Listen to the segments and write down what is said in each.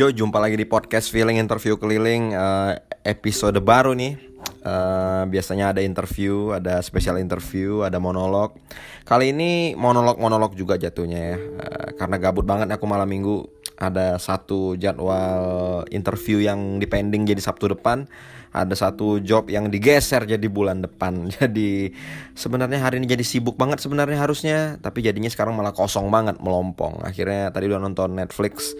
Yo, jumpa lagi di podcast Feeling Interview Keliling uh, episode baru nih. Uh, biasanya ada interview, ada special interview, ada monolog. Kali ini monolog-monolog juga jatuhnya ya. Uh, karena gabut banget aku malam minggu ada satu jadwal interview yang dipending jadi Sabtu depan ada satu job yang digeser jadi bulan depan jadi sebenarnya hari ini jadi sibuk banget sebenarnya harusnya tapi jadinya sekarang malah kosong banget melompong akhirnya tadi udah nonton Netflix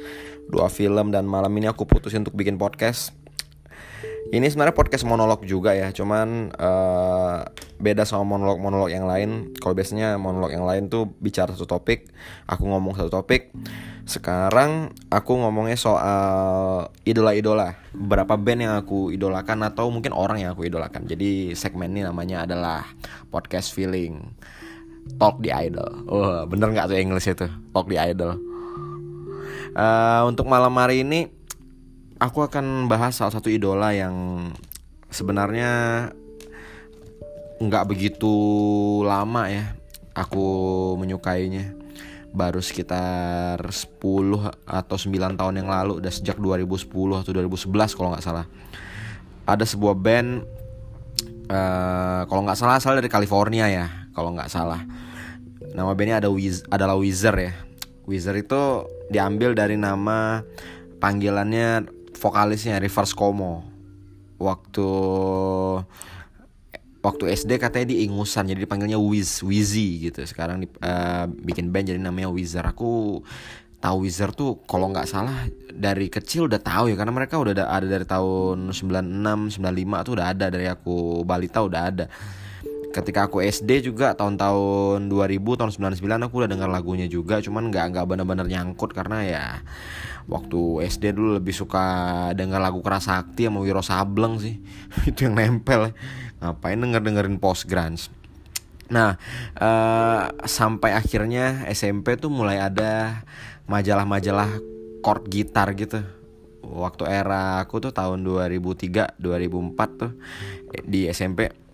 dua film dan malam ini aku putusin untuk bikin podcast. Ini sebenarnya podcast monolog juga ya cuman uh, beda sama monolog-monolog yang lain. Kalau biasanya monolog yang lain tuh bicara satu topik aku ngomong satu topik. Sekarang aku ngomongnya soal idola-idola beberapa band yang aku idolakan atau mungkin orang yang aku idolakan. Jadi segmen ini namanya adalah podcast feeling. Talk the idol. Oh bener nggak tuh English itu? Talk the idol uh, untuk malam hari ini aku akan bahas salah satu idola yang sebenarnya nggak begitu lama ya aku menyukainya. Baru sekitar 10 atau 9 tahun yang lalu udah sejak 2010 atau 2011 kalau nggak salah. Ada sebuah band uh, kalau nggak salah asal dari California ya kalau nggak salah. Nama bandnya ada Wiz adalah Wizard ya Wizard itu diambil dari nama panggilannya vokalisnya Reverse Como. Waktu waktu SD katanya di ingusan jadi dipanggilnya Wiz Wizzy gitu. Sekarang di, uh, bikin band jadi namanya Wizard. Aku tahu Wizard tuh kalau nggak salah dari kecil udah tahu ya karena mereka udah ada, dari tahun 96 95 tuh udah ada dari aku balita udah ada ketika aku SD juga tahun-tahun 2000 tahun 99 aku udah dengar lagunya juga. Cuman nggak nggak benar-benar nyangkut karena ya waktu SD dulu lebih suka dengar lagu keras sakti sama Wiro Sableng sih. Itu yang nempel. Ngapain denger dengerin post grunge? Nah uh, sampai akhirnya SMP tuh mulai ada majalah-majalah chord gitar gitu. Waktu era aku tuh tahun 2003 2004 tuh di SMP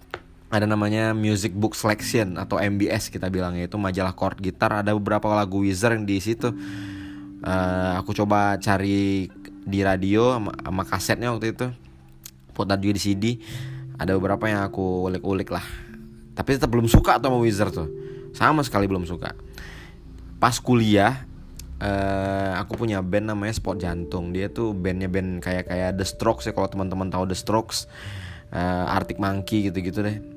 ada namanya Music Book Selection atau MBS kita bilangnya itu majalah chord gitar. Ada beberapa lagu Wizard yang di situ. Uh, aku coba cari di radio sama, sama kasetnya waktu itu. Putar juga di CD ada beberapa yang aku ulik-ulik lah. Tapi tetap belum suka tuh sama Wizard tuh. Sama sekali belum suka. Pas kuliah uh, aku punya band namanya Sport Jantung. Dia tuh bandnya band kayak kayak The Strokes ya kalau teman-teman tahu The Strokes. Uh, Arctic Monkey gitu-gitu deh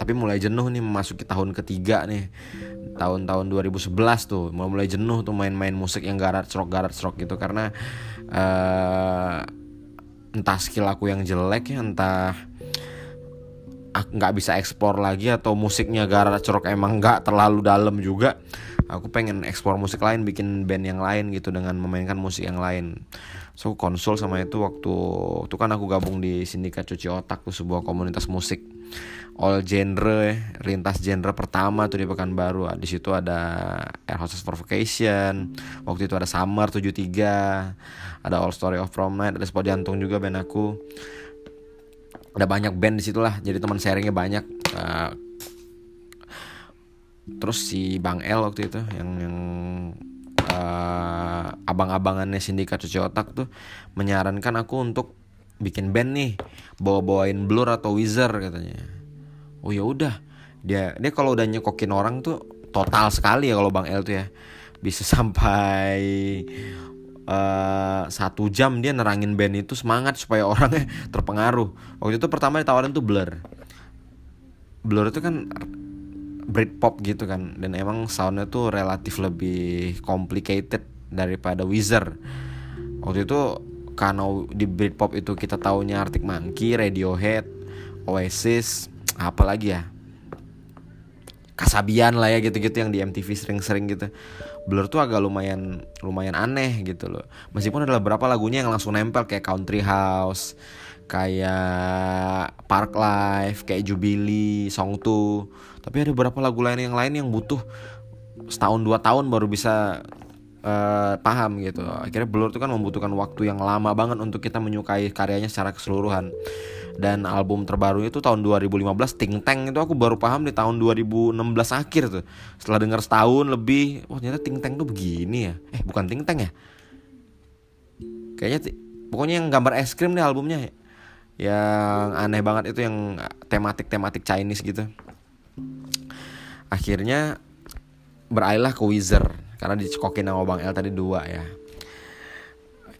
tapi mulai jenuh nih memasuki tahun ketiga nih. Tahun-tahun 2011 tuh mulai mulai jenuh tuh main-main musik yang garat rock garat rock gitu. Karena uh, entah skill aku yang jelek ya entah nggak bisa eksplor lagi atau musiknya gara cerok emang nggak terlalu dalam juga aku pengen eksplor musik lain bikin band yang lain gitu dengan memainkan musik yang lain. So konsul sama itu waktu itu kan aku gabung di sindikat cuci otak tuh sebuah komunitas musik all genre lintas genre pertama tuh di Pekanbaru. Di situ ada Air Hostess for Vacation waktu itu ada Summer 73 ada All Story of Prom Night ada Spot Jantung juga band aku. Ada banyak band di situ lah jadi teman sharingnya banyak. Uh, terus si Bang L waktu itu yang yang uh, abang-abangannya sindikat cuci otak tuh menyarankan aku untuk bikin band nih bawa-bawain Blur atau Wizard katanya. Oh ya udah. Dia dia kalau udah nyekokin orang tuh total sekali ya kalau Bang L tuh ya. Bisa sampai uh, satu jam dia nerangin band itu semangat supaya orangnya terpengaruh. Waktu itu pertama ditawarin tuh Blur. Blur itu kan Britpop gitu kan dan emang soundnya tuh relatif lebih complicated daripada Wizard waktu itu karena di Britpop itu kita taunya Arctic Monkey, Radiohead, Oasis, apa lagi ya? Kasabian lah ya gitu-gitu yang di MTV sering-sering gitu. Blur tuh agak lumayan lumayan aneh gitu loh. Meskipun ada beberapa lagunya yang langsung nempel kayak Country House kayak Park Life kayak Jubilee Song 2 tapi ada beberapa lagu lain yang lain yang butuh setahun dua tahun baru bisa uh, paham gitu. Akhirnya Blur tuh kan membutuhkan waktu yang lama banget untuk kita menyukai karyanya secara keseluruhan. Dan album terbaru itu tahun 2015 Ting Tang itu aku baru paham di tahun 2016 akhir tuh. Setelah dengar setahun lebih wah ternyata Ting Tang tuh begini ya. Eh bukan Ting Tang ya? Kayaknya pokoknya yang gambar es krim deh albumnya. Yang aneh banget itu yang tematik tematik Chinese gitu. Akhirnya beralihlah ke Wizard karena dicekokin sama Bang El tadi dua ya.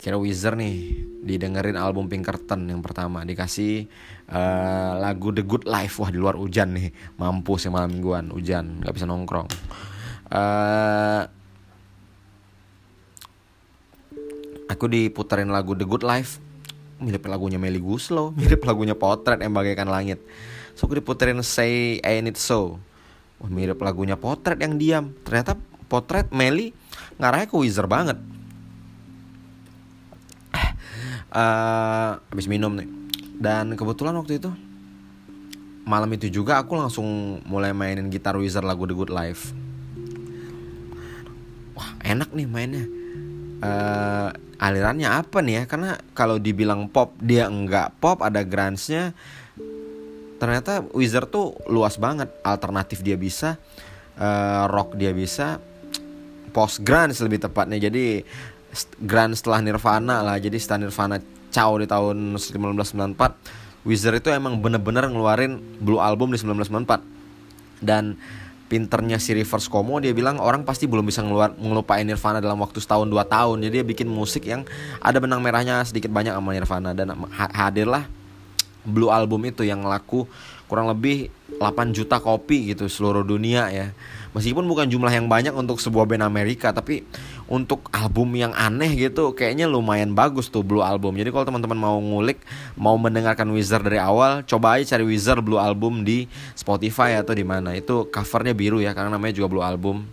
Kira Wizard nih didengerin album Pinkerton yang pertama. Dikasih uh, lagu The Good Life. Wah di luar hujan nih. Mampus ya malam mingguan hujan. Nggak bisa nongkrong. Uh, aku diputerin lagu The Good Life. Mirip lagunya Melly Guslow mirip lagunya Potret yang bagaikan langit. So aku diputerin Say Ain't It So. Wah mirip lagunya Potret yang diam. Ternyata Potret Melly ngarahnya ke Wizard banget. Uh, habis minum nih. Dan kebetulan waktu itu malam itu juga aku langsung mulai mainin gitar Wizard lagu The Good Life. Wah enak nih mainnya. Uh, alirannya apa nih ya? Karena kalau dibilang pop dia enggak pop ada grunge-nya. Ternyata Wizard tuh luas banget. Alternatif dia bisa uh, rock dia bisa post grunge lebih tepatnya. Jadi grand setelah Nirvana lah. Jadi setelah Nirvana Chow di tahun 1994 Wizard itu emang bener-bener ngeluarin Blue Album di 1994 dan pinternya si Rivers Como dia bilang orang pasti belum bisa ngeluar ngelupain Nirvana dalam waktu setahun dua tahun. Jadi dia bikin musik yang ada benang merahnya sedikit banyak sama Nirvana. Dan hadirlah Blue Album itu yang laku kurang lebih 8 juta kopi gitu seluruh dunia ya meskipun bukan jumlah yang banyak untuk sebuah band Amerika tapi untuk album yang aneh gitu kayaknya lumayan bagus tuh Blue Album. Jadi kalau teman-teman mau ngulik mau mendengarkan Wizard dari awal coba aja cari Wizard Blue Album di Spotify atau di mana. Itu covernya biru ya karena namanya juga Blue Album.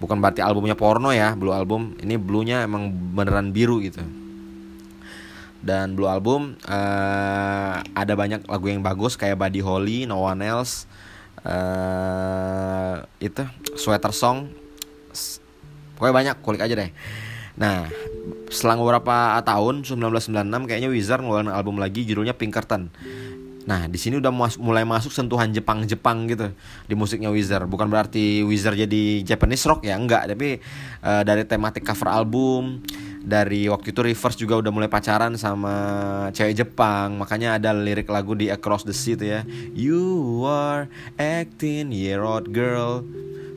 Bukan berarti albumnya porno ya Blue Album. Ini bluenya emang beneran biru gitu. Dan Blue Album uh, ada banyak lagu yang bagus kayak Buddy Holly, No One Else, uh, itu Sweater Song, pokoknya banyak kulik aja deh. Nah, selang beberapa tahun 1996 kayaknya Wizard ngeluarin album lagi judulnya Pinkerton. Nah, di sini udah mas mulai masuk sentuhan Jepang-Jepang gitu di musiknya Wizard. Bukan berarti Wizard jadi Japanese rock ya, enggak, tapi uh, dari tematik cover album, dari waktu itu Rivers juga udah mulai pacaran sama cewek Jepang. Makanya ada lirik lagu di Across the Sea tuh ya. You are acting year old girl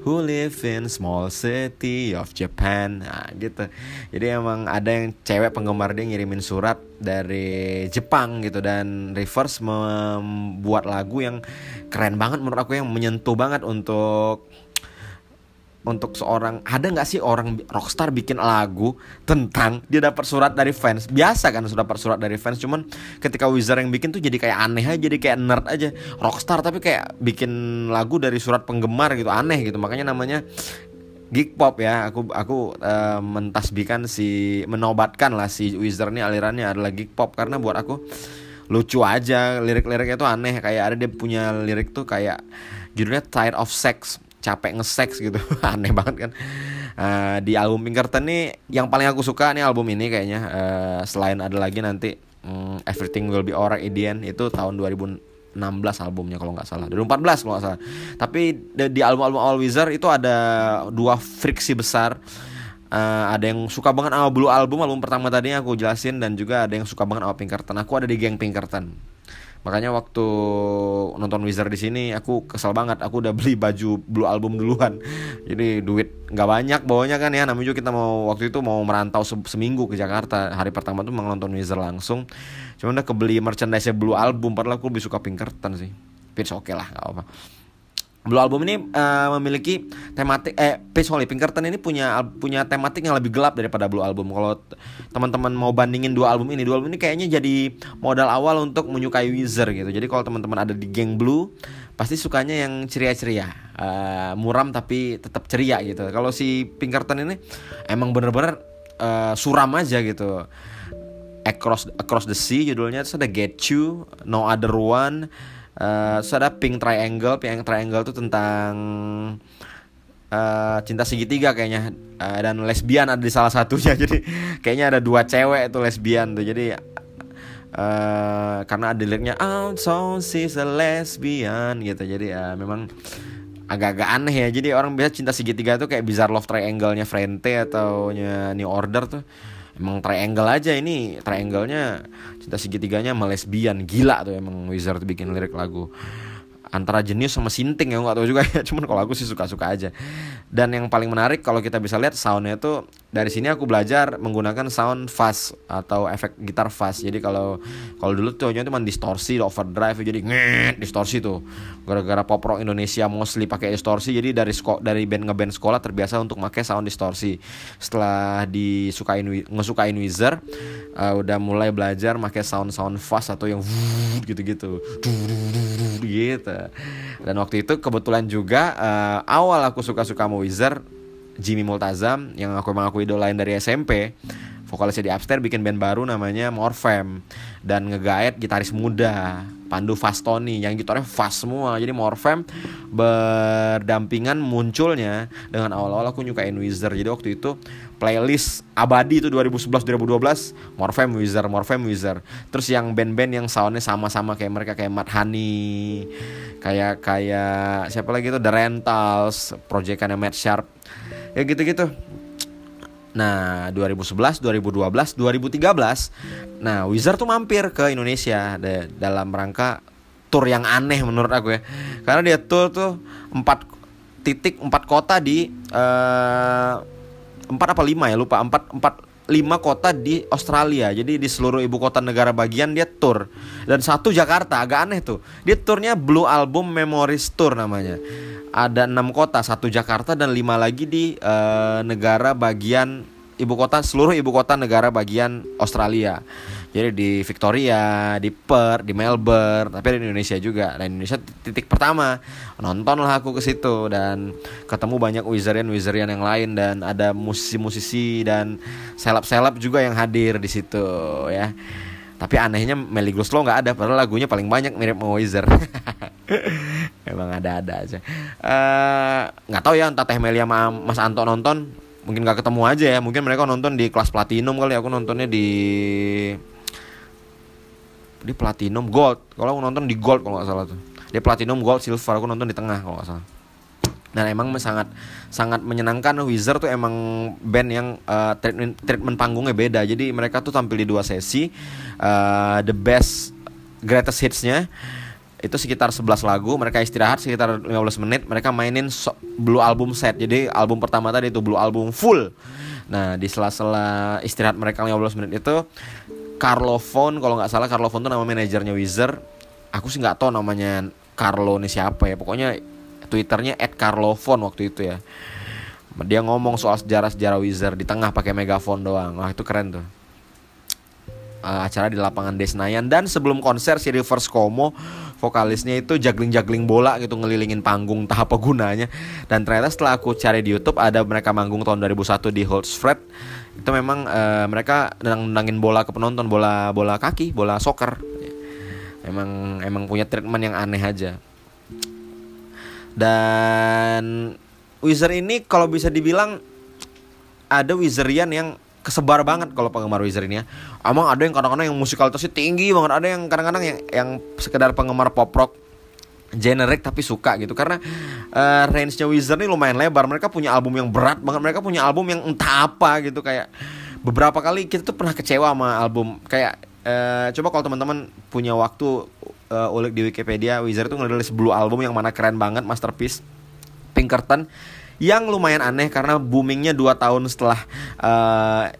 who live in small city of Japan. Nah gitu. Jadi emang ada yang cewek penggemar dia ngirimin surat dari Jepang gitu. Dan Rivers membuat lagu yang keren banget menurut aku yang menyentuh banget untuk untuk seorang ada nggak sih orang rockstar bikin lagu tentang dia dapat surat dari fans? Biasa kan sudah dapat surat dari fans cuman ketika Wizard yang bikin tuh jadi kayak aneh aja jadi kayak nerd aja. Rockstar tapi kayak bikin lagu dari surat penggemar gitu aneh gitu. Makanya namanya geek pop ya. Aku aku uh, mentasbihkan si menobatkan lah si Wizard ini alirannya adalah geek pop. Karena buat aku lucu aja lirik-liriknya tuh aneh. Kayak ada dia punya lirik tuh kayak judulnya Tired of Sex capek nge-sex gitu. Aneh banget kan. Uh, di album Pinkerton nih yang paling aku suka nih album ini kayaknya. Uh, selain ada lagi nanti um, Everything Will Be Alright Indian itu tahun 2016 albumnya kalau nggak salah. 2014 kalau nggak salah. Tapi di, di album-album All Wizard itu ada dua friksi besar. Uh, ada yang suka banget sama Blue Album album pertama tadi aku jelasin dan juga ada yang suka banget sama Pinkerton. Aku ada di geng Pinkerton Makanya waktu nonton Wizard di sini aku kesel banget. Aku udah beli baju Blue Album duluan. Jadi duit nggak banyak bawanya kan ya. Namanya juga kita mau waktu itu mau merantau se seminggu ke Jakarta. Hari pertama tuh nonton Wizard langsung. Cuma udah kebeli merchandise Blue Album. Padahal aku lebih suka Pinkerton sih. Tapi oke okay lah, gak apa-apa. Blue Album ini uh, memiliki tematik eh Peace Holy Pinkerton ini punya punya tematik yang lebih gelap daripada Blue Album. Kalau teman-teman mau bandingin dua album ini, dua album ini kayaknya jadi modal awal untuk menyukai Wizard gitu. Jadi kalau teman-teman ada di geng Blue, pasti sukanya yang ceria-ceria, uh, muram tapi tetap ceria gitu. Kalau si Pinkerton ini emang bener-bener uh, suram aja gitu. Across Across the Sea judulnya terus ada Get You, No Other One Uh, terus ada Pink Triangle, Pink Triangle itu tentang uh, cinta segitiga kayaknya uh, dan lesbian ada di salah satunya. Jadi kayaknya ada dua cewek itu lesbian tuh. Jadi uh, karena ada liriknya out so she's a lesbian gitu. Jadi uh, memang agak-agak aneh ya. Jadi orang biasa cinta segitiga tuh kayak Bizarre Love Triangle-nya Frente atau New Order tuh emang triangle aja ini triangle-nya. Cinta segitiganya sama lesbian. Gila tuh emang Wizard bikin lirik lagu antara jenius sama sinting ya nggak tahu juga ya. Cuman kalau aku sih suka-suka aja. Dan yang paling menarik kalau kita bisa lihat soundnya itu dari sini aku belajar menggunakan sound fuzz atau efek gitar fuzz jadi kalau kalau dulu tuh cuma distorsi overdrive jadi nget distorsi tuh. Gara-gara pop rock Indonesia mostly pakai distorsi jadi dari sko dari band ngeband sekolah terbiasa untuk pakai sound distorsi. Setelah disukain ngesukain Wizard uh, udah mulai belajar pakai sound sound fuzz atau yang gitu-gitu. Gitu dan waktu itu kebetulan juga uh, awal aku suka-suka sama Wizard Jimmy Multazam yang aku emang aku idolain dari SMP vokalisnya di Upstairs bikin band baru namanya Morfem dan ngegaet gitaris muda Pandu Fastoni yang gitarnya fast semua. Jadi Morfem berdampingan munculnya dengan awal-awal aku nyukain Wizard jadi waktu itu playlist abadi itu 2011 2012 Morfem Wizard Morfem Wizard terus yang band-band yang soundnya sama-sama kayak mereka kayak Honey kayak kayak siapa lagi itu? The Rentals proyekannya Matt Sharp. Ya gitu-gitu. Nah, 2011, 2012, 2013, nah Wizard tuh mampir ke Indonesia dalam rangka tour yang aneh menurut aku ya. Karena dia tour tuh empat titik empat kota di uh, empat apa lima ya lupa empat empat lima kota di Australia. Jadi di seluruh ibu kota negara bagian dia tour dan satu Jakarta agak aneh tuh. Dia turnya Blue Album Memories Tour namanya ada enam kota, satu Jakarta dan lima lagi di uh, negara bagian ibu kota seluruh ibu kota negara bagian Australia. Jadi di Victoria, di Perth, di Melbourne, tapi di Indonesia juga. Dan Indonesia titik pertama. Nontonlah aku ke situ dan ketemu banyak wizardian-wizardian yang lain dan ada musisi-musisi dan seleb-seleb juga yang hadir di situ ya. Tapi anehnya Melly Guslow nggak ada, padahal lagunya paling banyak mirip sama Wizard. Emang ada-ada aja. Eh, nggak uh, tahu ya entah Teh Meli sama Mas Anto nonton, mungkin nggak ketemu aja ya. Mungkin mereka nonton di kelas platinum kali. Aku nontonnya di di platinum gold. Kalau aku nonton di gold kalau nggak salah tuh. Di platinum gold silver. Aku nonton di tengah kalau nggak salah dan emang sangat sangat menyenangkan Wizard tuh emang band yang uh, treatment treatment panggungnya beda jadi mereka tuh tampil di dua sesi uh, the best greatest hitsnya itu sekitar 11 lagu mereka istirahat sekitar 15 menit mereka mainin so blue album set. Jadi album pertama tadi itu blue album full. Nah di sela-sela istirahat mereka 15 menit itu Carlo Fon kalau nggak salah Carlo Fon tuh nama manajernya Wizard aku sih nggak tahu namanya Carlo ini siapa ya. Pokoknya twitternya @carlovon waktu itu ya. Dia ngomong soal sejarah-sejarah Wizard di tengah pakai megafon doang. Wah itu keren tuh. Uh, acara di lapangan Desnayan. Dan sebelum konser si Rivers Como vokalisnya itu juggling-juggling bola gitu ngelilingin panggung tak apa gunanya. Dan ternyata setelah aku cari di YouTube ada mereka manggung tahun 2001 di Holtzfred itu memang uh, mereka nendangin bola ke penonton bola bola kaki bola soccer. Emang emang punya treatment yang aneh aja. Dan Wizard ini kalau bisa dibilang ada Wizardian yang kesebar banget kalau penggemar Wizard ini ya. Emang ada yang kadang-kadang yang musikalitasnya tinggi banget, ada yang kadang-kadang yang yang sekedar penggemar pop rock generic tapi suka gitu. Karena uh, range-nya Wizard ini lumayan lebar. Mereka punya album yang berat banget, mereka punya album yang entah apa gitu. Kayak beberapa kali kita tuh pernah kecewa sama album. Kayak uh, coba kalau teman-teman punya waktu uh, ulik di Wikipedia Wizard itu ngerilis Blue album yang mana keren banget masterpiece. Pinkerton yang lumayan aneh karena boomingnya 2 tahun setelah uh,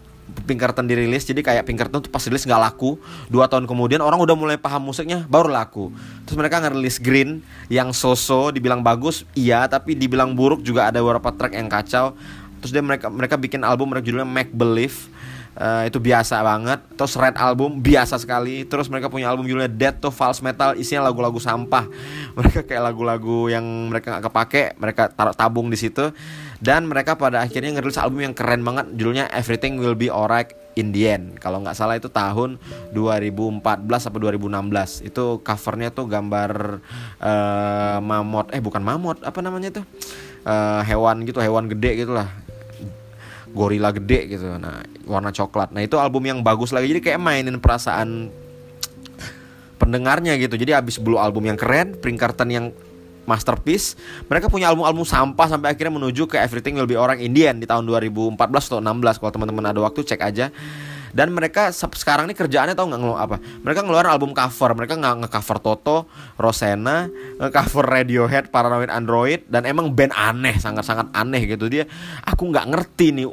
Pinkerton dirilis. Jadi kayak Pinkerton tuh pas rilis nggak laku. Dua tahun kemudian orang udah mulai paham musiknya baru laku. Terus mereka ngerilis Green yang so-so dibilang bagus iya. Tapi dibilang buruk juga ada beberapa track yang kacau. Terus dia mereka mereka bikin album mereka judulnya Make Believe Uh, itu biasa banget. Terus Red album biasa sekali. Terus mereka punya album judulnya Dead to False Metal isinya lagu-lagu sampah. Mereka kayak lagu-lagu yang mereka nggak kepake mereka taruh tabung di situ. Dan mereka pada akhirnya ngerilis album yang keren banget judulnya Everything Will Be Alright in the End. Kalau nggak salah itu tahun 2014 atau 2016 itu covernya tuh gambar uh, mamut eh bukan mamut apa namanya tuh? Uh, hewan gitu hewan gede gitulah gorila gede gitu nah warna coklat nah itu album yang bagus lagi jadi kayak mainin perasaan pendengarnya gitu jadi abis blue album yang keren Pinkerton yang masterpiece. Mereka punya album-album sampah sampai akhirnya menuju ke Everything Will Be Orang Indian di tahun 2014 atau 16 kalau teman-teman ada waktu cek aja. Dan mereka sekarang ini kerjaannya tau nggak ngeluar apa? Mereka ngeluarin album cover. Mereka nggak nge-cover Toto, Rosena, nge-cover Radiohead, Paranoid Android dan emang band aneh, sangat-sangat aneh gitu dia. Aku nggak ngerti nih.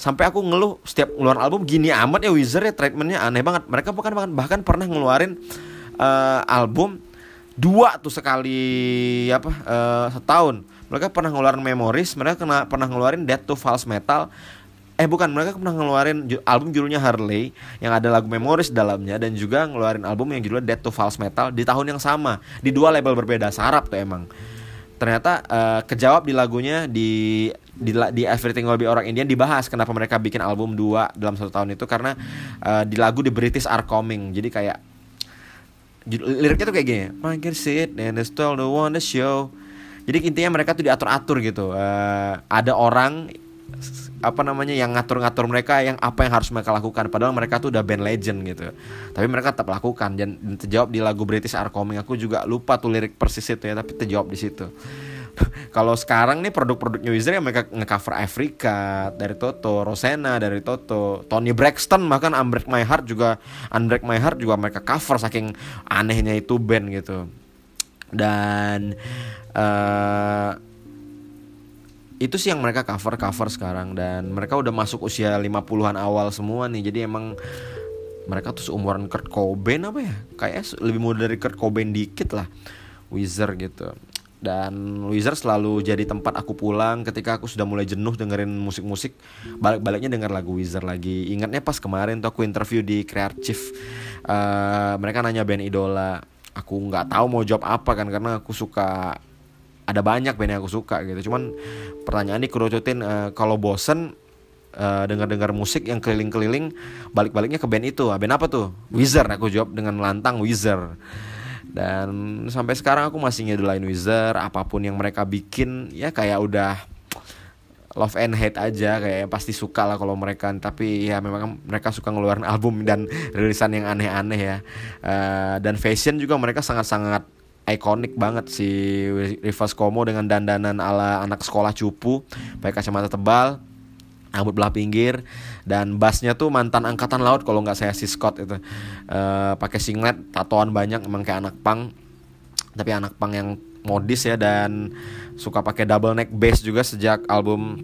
Sampai aku ngeluh setiap ngeluarin album gini amat ya Wizard ya treatmentnya aneh banget. Mereka bahkan bahkan, bahkan pernah ngeluarin uh, album dua tuh sekali apa uh, setahun. Mereka pernah ngeluarin Memories, mereka kena pernah ngeluarin Death to False Metal, eh bukan mereka pernah ngeluarin album judulnya Harley yang ada lagu Memories dalamnya dan juga ngeluarin album yang judulnya Dead to False Metal di tahun yang sama di dua label berbeda sarap tuh emang. Ternyata uh, kejawab di lagunya di di, di Everything Will Be Orang Indian dibahas kenapa mereka bikin album dua dalam satu tahun itu karena uh, di lagu di British Are Coming. Jadi kayak liriknya tuh kayak gini I can sit and still the one the show. Jadi intinya mereka tuh diatur atur gitu uh, ada orang apa namanya yang ngatur-ngatur mereka yang apa yang harus mereka lakukan. Padahal mereka tuh udah band legend gitu. Tapi mereka tetap lakukan. Dan, terjawab di lagu British Are Coming. Aku juga lupa tuh lirik persis itu ya tapi terjawab di situ. Kalau sekarang nih produk-produknya Wizard yang mereka ngecover Afrika dari Toto, Rosena dari Toto, Tony Braxton bahkan Unbreak My Heart juga Unbreak My Heart juga mereka cover saking anehnya itu band gitu. Dan uh, itu sih yang mereka cover cover sekarang. Dan mereka udah masuk usia 50-an awal semua nih. Jadi emang mereka tuh seumuran Kurt Cobain apa ya? Kayak lebih muda dari Kurt Cobain dikit lah. Wizard gitu. Dan Wizard selalu jadi tempat aku pulang ketika aku sudah mulai jenuh dengerin musik-musik. Balik-baliknya denger lagu Wizard lagi. Ingatnya pas kemarin tuh aku interview di Creative. Uh, mereka nanya band idola. Aku nggak tahu mau jawab apa kan karena aku suka ada banyak band yang aku suka gitu. Cuman pertanyaan ini kerucutin uh, kalau bosen uh, dengar-dengar musik yang keliling-keliling balik-baliknya ke band itu. Band apa tuh? Wizard. Aku jawab dengan lantang Wizard. Dan sampai sekarang aku masih ngedulain Wizard. Apa pun yang mereka bikin ya kayak udah love and hate aja. Kayak pasti suka lah kalau mereka. Tapi ya memang mereka suka ngeluarin album dan rilisan yang aneh-aneh ya. Uh, dan fashion juga mereka sangat-sangat ikonik banget si Rivas Komo dengan dandanan ala anak sekolah cupu, pakai kacamata tebal, rambut belah pinggir dan bassnya tuh mantan angkatan laut kalau nggak saya si Scott itu. Uh, pakai singlet tatoan banyak emang kayak anak pang. Tapi anak pang yang modis ya dan suka pakai double neck bass juga sejak album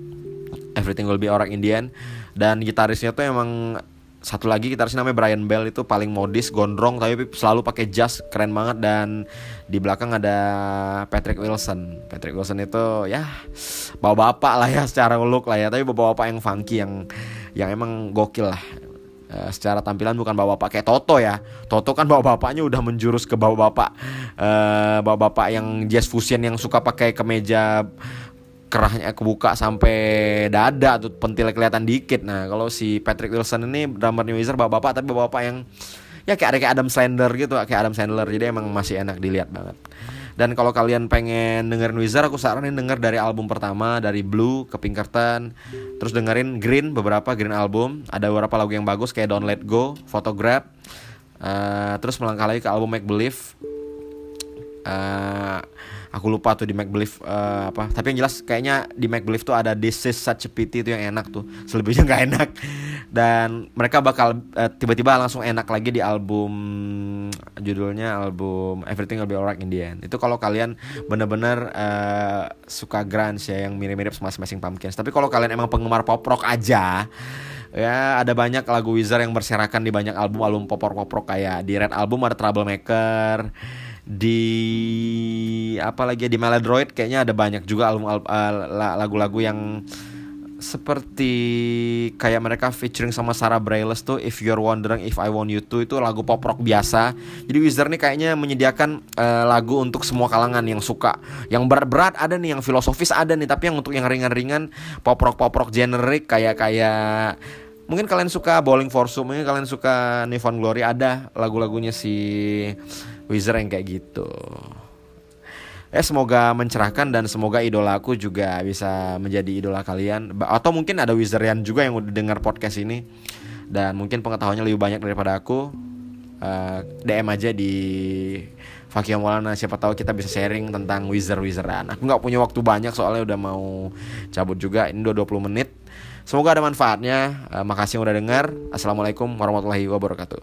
Everything Will Be Orang Indian dan gitarisnya tuh emang satu lagi gitaris namanya Brian Bell itu paling modis gondrong tapi selalu pakai jas keren banget. Dan di belakang ada Patrick Wilson. Patrick Wilson itu ya bawa bapak lah ya secara look lah ya. Tapi bawa bapak yang funky yang yang emang gokil lah. Uh, secara tampilan bukan bawa bapak kayak Toto ya. Toto kan bawa bapaknya udah menjurus ke bawa bapak. Uh, bawa bapak yang jazz fusion yang suka pakai kemeja kerahnya kebuka sampai dada tuh pentil kelihatan dikit. Nah, kalau si Patrick Wilson ini drummer New bapak-bapak tapi bapak-bapak yang ya kayak kayak Adam Sandler gitu, kayak Adam Sandler. Jadi emang masih enak dilihat banget. Dan kalau kalian pengen dengerin Wizard, aku saranin denger dari album pertama dari Blue ke Pinkerton, terus dengerin Green beberapa Green album. Ada beberapa lagu yang bagus kayak Don't Let Go, Photograph. Uh, terus melangkah lagi ke album Make Believe. Uh, aku lupa tuh di Make Believe uh, apa. Tapi yang jelas kayaknya di Make Believe tuh ada This is such a pity itu yang enak tuh. Selebihnya nggak enak. Dan mereka bakal uh, tiba-tiba langsung enak lagi di album judulnya album Everything Will Be Alright in the End. Itu kalau kalian bener-bener uh, suka grunge ya yang mirip-mirip sama Smashing Pumpkins. Tapi kalau kalian emang penggemar pop rock aja ya ada banyak lagu Wizard yang berserakan di banyak album album pop rock pop rock kayak di Red album ada Troublemaker di apa lagi ya, di Maladroid kayaknya ada banyak juga album lagu-lagu yang seperti kayak mereka featuring sama Sarah Bareilles tuh If You're Wondering If I Want You To itu lagu pop rock biasa. Jadi Wizard nih kayaknya menyediakan uh, lagu untuk semua kalangan yang suka. Yang berat-berat ada nih, yang filosofis ada nih, tapi yang untuk yang ringan-ringan pop rock pop rock generik kayak kayak mungkin kalian suka Bowling for Soup, mungkin kalian suka Nivon Glory ada lagu-lagunya si Wizard yang kayak gitu. Eh semoga mencerahkan dan semoga idola aku juga bisa menjadi idola kalian. Atau mungkin ada Wizardian juga yang udah dengar podcast ini. Dan mungkin pengetahuannya lebih banyak daripada aku. uh, DM aja di Fakih Maulana siapa tahu kita bisa sharing tentang wizard wizardan aku nggak punya waktu banyak soalnya udah mau cabut juga. Ini udah 20 menit. Semoga ada manfaatnya. Uh, makasih udah dengar assalamualaikum warahmatullahi wabarakatuh